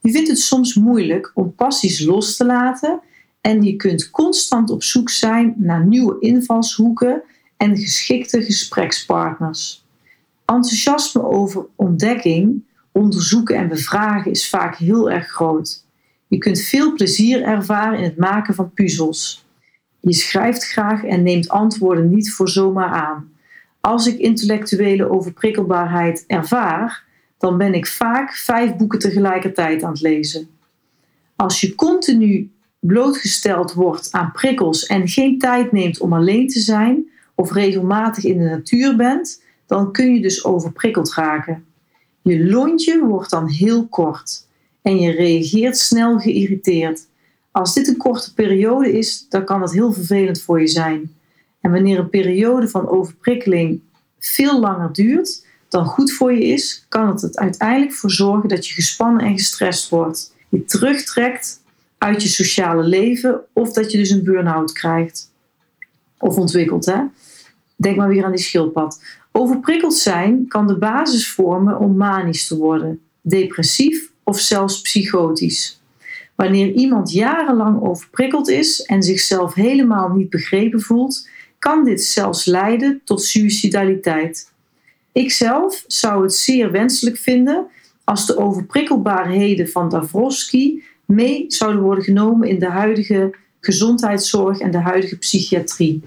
Je vindt het soms moeilijk om passies los te laten en je kunt constant op zoek zijn naar nieuwe invalshoeken en geschikte gesprekspartners. Enthousiasme over ontdekking, onderzoeken en bevragen is vaak heel erg groot. Je kunt veel plezier ervaren in het maken van puzzels. Je schrijft graag en neemt antwoorden niet voor zomaar aan. Als ik intellectuele overprikkelbaarheid ervaar, dan ben ik vaak vijf boeken tegelijkertijd aan het lezen. Als je continu blootgesteld wordt aan prikkels en geen tijd neemt om alleen te zijn of regelmatig in de natuur bent, dan kun je dus overprikkeld raken. Je lontje wordt dan heel kort en je reageert snel geïrriteerd. Als dit een korte periode is, dan kan het heel vervelend voor je zijn. En wanneer een periode van overprikkeling veel langer duurt dan goed voor je is, kan het er uiteindelijk voor zorgen dat je gespannen en gestrest wordt. Je terugtrekt uit je sociale leven of dat je dus een burn-out krijgt. Of ontwikkelt, hè? Denk maar weer aan die schildpad. Overprikkeld zijn kan de basis vormen om manisch te worden, depressief of zelfs psychotisch. Wanneer iemand jarenlang overprikkeld is en zichzelf helemaal niet begrepen voelt, kan dit zelfs leiden tot suicidaliteit. Ikzelf zou het zeer wenselijk vinden als de overprikkelbaarheden van Dabrowski mee zouden worden genomen in de huidige gezondheidszorg en de huidige psychiatrie.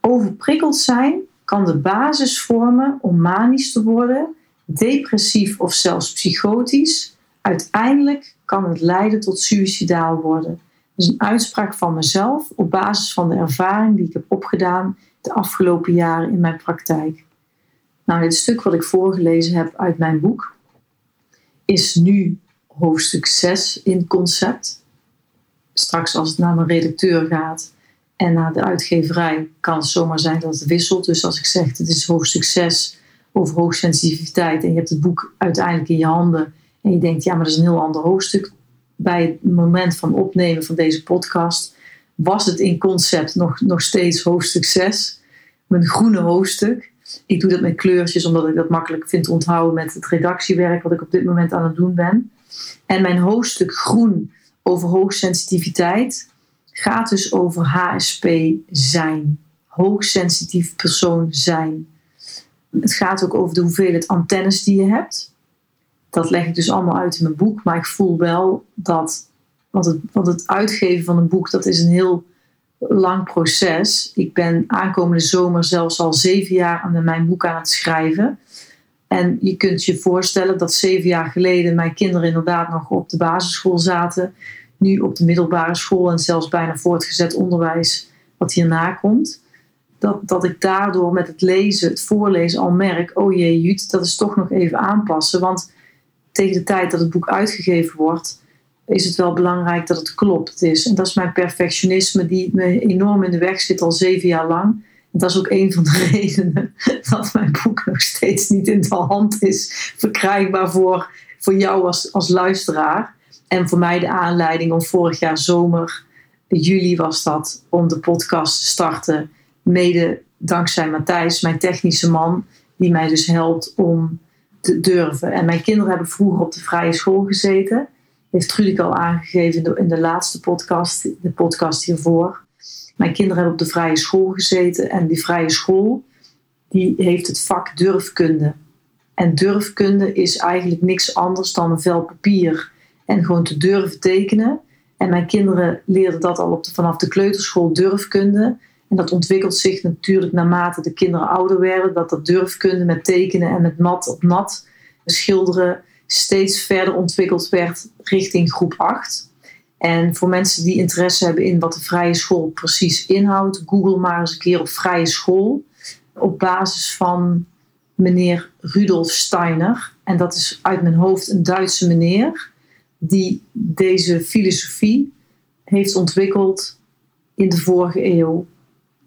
Overprikkeld zijn kan de basis vormen om manisch te worden, depressief of zelfs psychotisch. Uiteindelijk kan het leiden tot suicidaal worden. Dat is een uitspraak van mezelf op basis van de ervaring die ik heb opgedaan de afgelopen jaren in mijn praktijk. Nou, dit stuk wat ik voorgelezen heb uit mijn boek is nu hoofdstuk 6 in concept. Straks als het naar mijn redacteur gaat en naar de uitgeverij kan het zomaar zijn dat het wisselt. Dus als ik zeg het is hoofdstuk 6 over hoogsensitiviteit en je hebt het boek uiteindelijk in je handen en je denkt ja maar dat is een heel ander hoofdstuk. Bij het moment van opnemen van deze podcast was het in concept nog, nog steeds hoofdstuk 6. Mijn groene hoofdstuk. Ik doe dat met kleurtjes omdat ik dat makkelijk vind te onthouden met het redactiewerk wat ik op dit moment aan het doen ben. En mijn hoofdstuk groen over hoogsensitiviteit gaat dus over HSP zijn. Hoogsensitief persoon zijn. Het gaat ook over de hoeveelheid antennes die je hebt. Dat leg ik dus allemaal uit in mijn boek. Maar ik voel wel dat. Want het, want het uitgeven van een boek, dat is een heel lang proces. Ik ben aankomende zomer zelfs al zeven jaar aan mijn boek aan het schrijven. En je kunt je voorstellen dat zeven jaar geleden mijn kinderen inderdaad nog op de basisschool zaten. Nu op de middelbare school en zelfs bijna voortgezet onderwijs wat hierna komt. Dat, dat ik daardoor met het lezen, het voorlezen al merk, oh jee Jut, dat is toch nog even aanpassen. Want tegen de tijd dat het boek uitgegeven wordt, is het wel belangrijk dat het klopt is. En dat is mijn perfectionisme die me enorm in de weg zit al zeven jaar lang. En dat is ook een van de redenen dat mijn boek nog steeds niet in de hand is verkrijgbaar voor, voor jou als, als luisteraar. En voor mij de aanleiding om vorig jaar zomer, juli was dat, om de podcast te starten. Mede dankzij Matthijs, mijn technische man, die mij dus helpt om te durven. En mijn kinderen hebben vroeger op de vrije school gezeten heeft Trudik al aangegeven in de, laatste podcast, de podcast hiervoor. Mijn kinderen hebben op de vrije school gezeten en die vrije school die heeft het vak durfkunde. En durfkunde is eigenlijk niks anders dan een vel papier en gewoon te durven tekenen. En mijn kinderen leerden dat al op vanaf de kleuterschool durfkunde. En dat ontwikkelt zich natuurlijk naarmate de kinderen ouder werden, dat dat durfkunde met tekenen en met mat op nat schilderen steeds verder ontwikkeld werd richting groep 8. En voor mensen die interesse hebben in wat de vrije school precies inhoudt, google maar eens een keer op vrije school. Op basis van meneer Rudolf Steiner. En dat is uit mijn hoofd een Duitse meneer die deze filosofie heeft ontwikkeld in de vorige eeuw.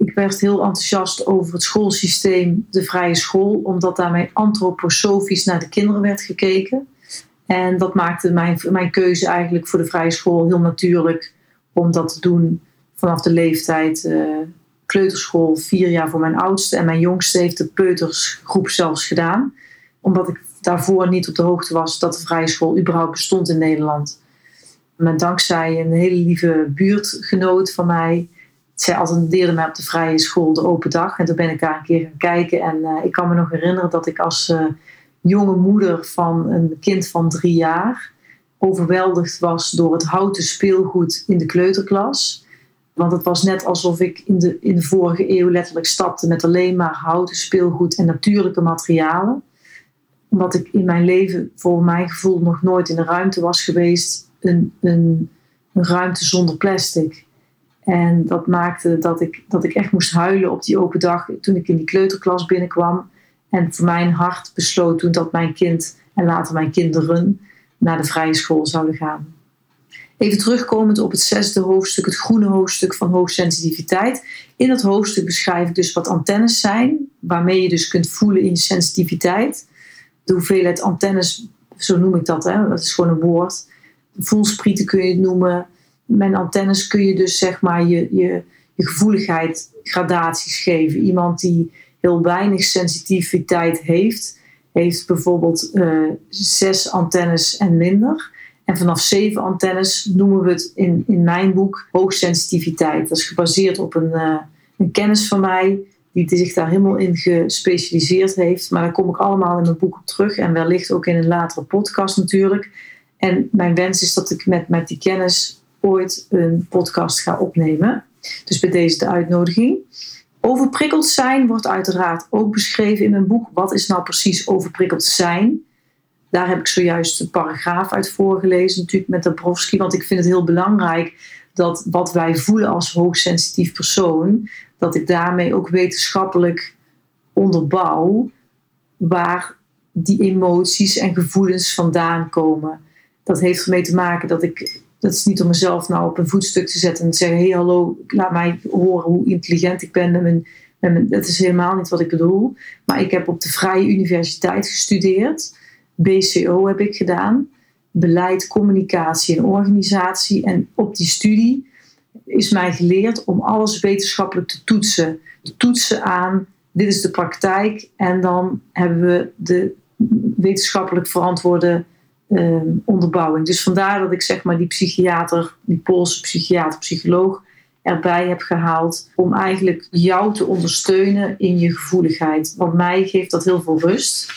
Ik werd heel enthousiast over het schoolsysteem, de vrije school, omdat daarmee antroposofisch naar de kinderen werd gekeken. En dat maakte mijn, mijn keuze eigenlijk voor de vrije school heel natuurlijk om dat te doen vanaf de leeftijd uh, kleuterschool, vier jaar voor mijn oudste. En mijn jongste heeft de peutersgroep zelfs gedaan. Omdat ik daarvoor niet op de hoogte was dat de vrije school überhaupt bestond in Nederland. Maar dankzij een hele lieve buurtgenoot van mij. Zij attendeerde mij op de vrije school de open dag. En toen ben ik daar een keer gaan kijken. En uh, ik kan me nog herinneren dat ik als uh, jonge moeder van een kind van drie jaar overweldigd was door het houten speelgoed in de kleuterklas. Want het was net alsof ik in de, in de vorige eeuw letterlijk stapte met alleen maar houten speelgoed en natuurlijke materialen. Omdat ik in mijn leven, voor mijn gevoel, nog nooit in een ruimte was geweest. Een, een, een ruimte zonder plastic. En dat maakte dat ik, dat ik echt moest huilen op die open dag toen ik in die kleuterklas binnenkwam. En voor mijn hart besloot toen dat mijn kind en later mijn kinderen naar de vrije school zouden gaan. Even terugkomend op het zesde hoofdstuk, het groene hoofdstuk van hoogsensitiviteit. In dat hoofdstuk beschrijf ik dus wat antennes zijn, waarmee je dus kunt voelen in sensitiviteit. De hoeveelheid antennes, zo noem ik dat, hè? dat is gewoon een woord. Voelsprieten kun je het noemen. Met antennes kun je dus zeg maar je, je, je gevoeligheid gradaties geven. Iemand die heel weinig sensitiviteit heeft, heeft bijvoorbeeld uh, zes antennes en minder. En vanaf zeven antennes noemen we het in, in mijn boek hoogsensitiviteit. Dat is gebaseerd op een, uh, een kennis van mij die zich daar helemaal in gespecialiseerd heeft. Maar daar kom ik allemaal in mijn boek op terug en wellicht ook in een latere podcast natuurlijk. En mijn wens is dat ik met, met die kennis ooit een podcast ga opnemen. Dus bij deze de uitnodiging. Overprikkeld zijn wordt uiteraard ook beschreven in mijn boek. Wat is nou precies overprikkeld zijn? Daar heb ik zojuist een paragraaf uit voorgelezen, natuurlijk met Dabrowski. Want ik vind het heel belangrijk dat wat wij voelen als hoogsensitief persoon, dat ik daarmee ook wetenschappelijk onderbouw waar die emoties en gevoelens vandaan komen. Dat heeft ermee te maken dat ik, dat is niet om mezelf nou op een voetstuk te zetten en te zeggen: hé hey, hallo, laat mij horen hoe intelligent ik ben. Met mijn, dat is helemaal niet wat ik bedoel. Maar ik heb op de Vrije Universiteit gestudeerd. BCO heb ik gedaan. Beleid, communicatie en organisatie. En op die studie is mij geleerd om alles wetenschappelijk te toetsen. Te toetsen aan, dit is de praktijk. En dan hebben we de wetenschappelijk verantwoorde ehm, onderbouwing. Dus vandaar dat ik zeg maar die psychiater, die Poolse psychiater, psycholoog erbij heb gehaald om eigenlijk jou te ondersteunen in je gevoeligheid. Want mij geeft dat heel veel rust.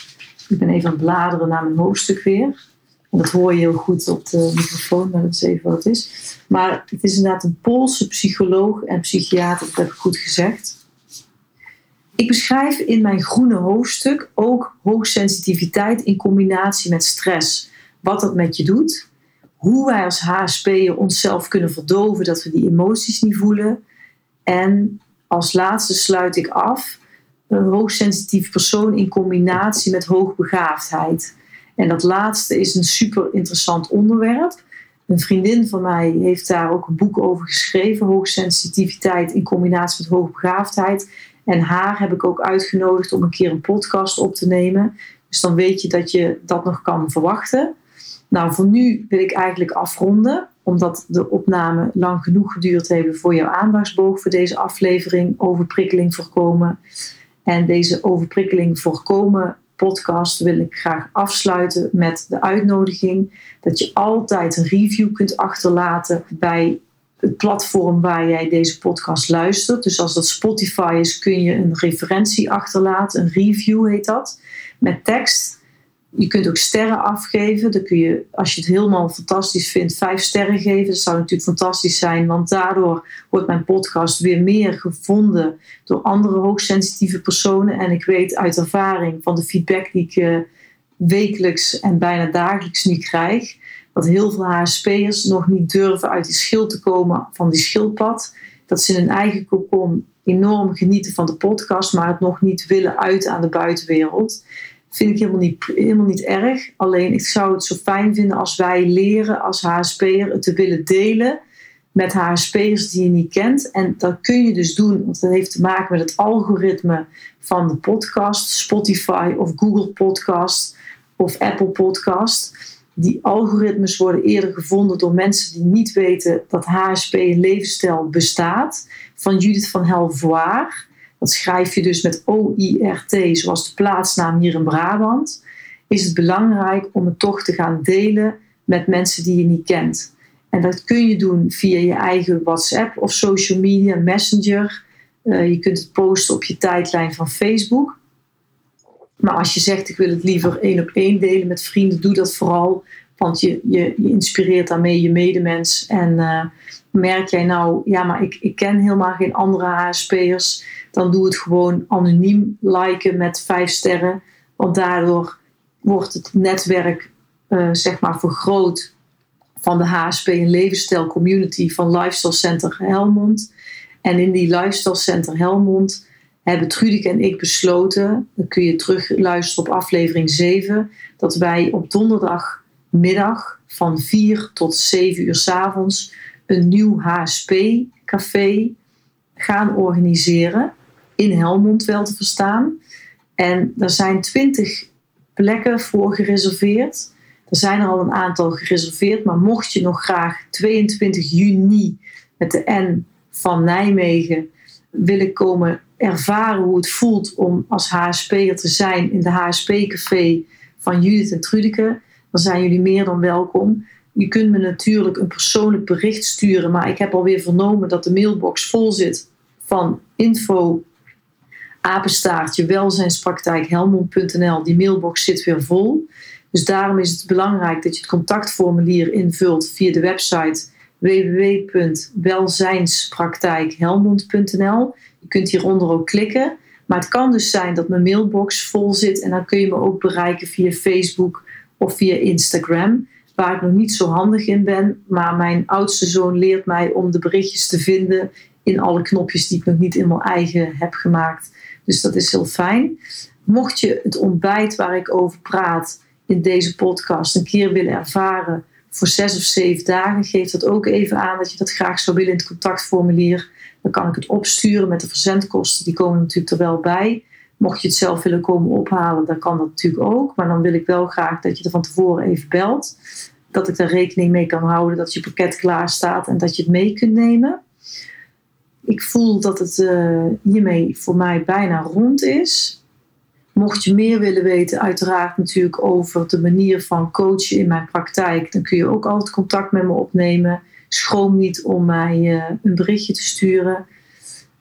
Ik ben even aan het bladeren naar mijn hoofdstuk weer. En dat hoor je heel goed op de microfoon, maar dat is even wat het is. Maar het is inderdaad een Poolse psycholoog en psychiater, dat heb ik goed gezegd. Ik beschrijf in mijn groene hoofdstuk ook hoogsensitiviteit in combinatie met stress. Wat dat met je doet. Hoe wij als HSP'er onszelf kunnen verdoven dat we die emoties niet voelen. En als laatste sluit ik af een hoogsensitief persoon in combinatie met hoogbegaafdheid. En dat laatste is een super interessant onderwerp. Een vriendin van mij heeft daar ook een boek over geschreven, hoogsensitiviteit in combinatie met hoogbegaafdheid. En haar heb ik ook uitgenodigd om een keer een podcast op te nemen. Dus dan weet je dat je dat nog kan verwachten. Nou, voor nu wil ik eigenlijk afronden, omdat de opname lang genoeg geduurd heeft voor jouw aandachtsboog voor deze aflevering overprikkeling voorkomen. En deze overprikkeling voorkomen podcast wil ik graag afsluiten met de uitnodiging dat je altijd een review kunt achterlaten bij het platform waar jij deze podcast luistert. Dus als dat Spotify is, kun je een referentie achterlaten, een review heet dat, met tekst. Je kunt ook sterren afgeven. Dan kun je, als je het helemaal fantastisch vindt, vijf sterren geven. Dat zou natuurlijk fantastisch zijn, want daardoor wordt mijn podcast weer meer gevonden door andere hoogsensitieve personen. En ik weet uit ervaring van de feedback die ik uh, wekelijks en bijna dagelijks nu krijg, dat heel veel HSP'ers nog niet durven uit die schil te komen van die schildpad. Dat ze in hun eigen cocon enorm genieten van de podcast, maar het nog niet willen uit aan de buitenwereld vind ik helemaal niet, helemaal niet erg. Alleen ik zou het zo fijn vinden als wij leren als HSP'er het te willen delen met HSP'ers die je niet kent. En dat kun je dus doen, want dat heeft te maken met het algoritme van de podcast, Spotify of Google Podcast of Apple Podcast. Die algoritmes worden eerder gevonden door mensen die niet weten dat HSP een levensstijl bestaat. Van Judith van Helvoire. Dat schrijf je dus met O-I-R-T, zoals de plaatsnaam hier in Brabant. Is het belangrijk om het toch te gaan delen met mensen die je niet kent. En dat kun je doen via je eigen WhatsApp of social media, Messenger. Uh, je kunt het posten op je tijdlijn van Facebook. Maar als je zegt, ik wil het liever één op één delen met vrienden, doe dat vooral. Want je, je, je inspireert daarmee je medemens. En uh, merk jij nou, ja, maar ik, ik ken helemaal geen andere HSP'ers dan doe het gewoon anoniem liken met vijf sterren. Want daardoor wordt het netwerk uh, zeg maar vergroot van de HSP en levensstijl community van Lifestyle Center Helmond. En in die Lifestyle Center Helmond hebben Trudike en ik besloten, dan kun je terug luisteren op aflevering 7, dat wij op donderdagmiddag van 4 tot 7 uur s avonds een nieuw HSP-café gaan organiseren in Helmond wel te verstaan. En er zijn twintig plekken voor gereserveerd. Er zijn er al een aantal gereserveerd, maar mocht je nog graag 22 juni met de N van Nijmegen willen komen ervaren hoe het voelt om als HSP'er te zijn in de HSP-café van Judith en Trudeke, dan zijn jullie meer dan welkom. Je kunt me natuurlijk een persoonlijk bericht sturen, maar ik heb alweer vernomen dat de mailbox vol zit van info apenstaartje welzijnspraktijk helmond.nl. Die mailbox zit weer vol. Dus daarom is het belangrijk dat je het contactformulier invult via de website www.welzijnspraktijkhelmond.nl. Je kunt hieronder ook klikken. Maar het kan dus zijn dat mijn mailbox vol zit en dan kun je me ook bereiken via Facebook of via Instagram, waar ik nog niet zo handig in ben. Maar mijn oudste zoon leert mij om de berichtjes te vinden in alle knopjes die ik nog niet in mijn eigen heb gemaakt. Dus dat is heel fijn. Mocht je het ontbijt waar ik over praat in deze podcast een keer willen ervaren voor zes of zeven dagen, geef dat ook even aan dat je dat graag zou willen in het contactformulier. Dan kan ik het opsturen met de verzendkosten, die komen natuurlijk er wel bij. Mocht je het zelf willen komen ophalen, dan kan dat natuurlijk ook. Maar dan wil ik wel graag dat je er van tevoren even belt. Dat ik daar rekening mee kan houden dat je pakket klaar staat en dat je het mee kunt nemen. Ik voel dat het uh, hiermee voor mij bijna rond is. Mocht je meer willen weten, uiteraard natuurlijk over de manier van coachen in mijn praktijk, dan kun je ook altijd contact met me opnemen. Schroom niet om mij uh, een berichtje te sturen.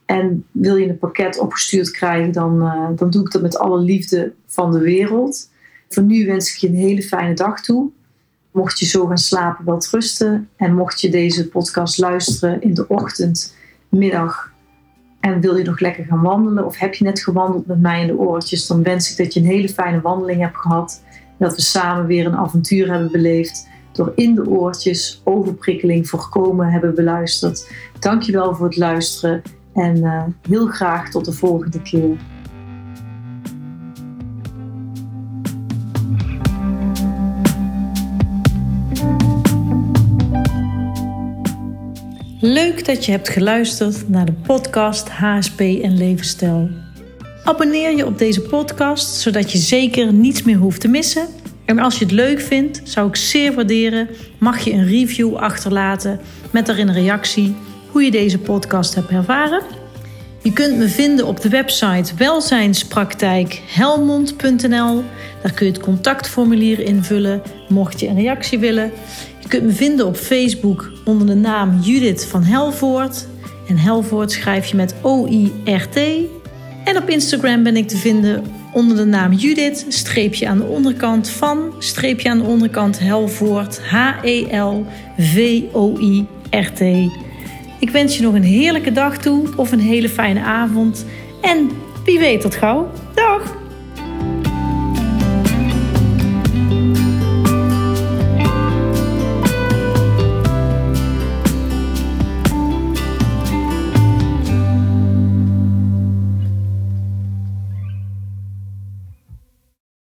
En wil je een pakket opgestuurd krijgen, dan, uh, dan doe ik dat met alle liefde van de wereld. Voor nu wens ik je een hele fijne dag toe. Mocht je zo gaan slapen, wel rusten. En mocht je deze podcast luisteren in de ochtend, middag en wil je nog lekker gaan wandelen of heb je net gewandeld met mij in de oortjes, dan wens ik dat je een hele fijne wandeling hebt gehad. Dat we samen weer een avontuur hebben beleefd door in de oortjes overprikkeling voorkomen hebben beluisterd. Dankjewel voor het luisteren en uh, heel graag tot de volgende keer. Leuk dat je hebt geluisterd naar de podcast HSP en Levensstijl. Abonneer je op deze podcast zodat je zeker niets meer hoeft te missen. En als je het leuk vindt, zou ik zeer waarderen, mag je een review achterlaten met daarin een reactie hoe je deze podcast hebt ervaren. Je kunt me vinden op de website welzijnspraktijkhelmond.nl. Daar kun je het contactformulier invullen mocht je een reactie willen. Je kunt me vinden op Facebook onder de naam Judith van Helvoort. En Helvoort schrijf je met O-I-R-T. En op Instagram ben ik te vinden onder de naam Judith, streepje aan de onderkant van, streepje aan de onderkant Helvoort, H-E-L-V-O-I-R-T. Ik wens je nog een heerlijke dag toe of een hele fijne avond. En wie weet tot gauw.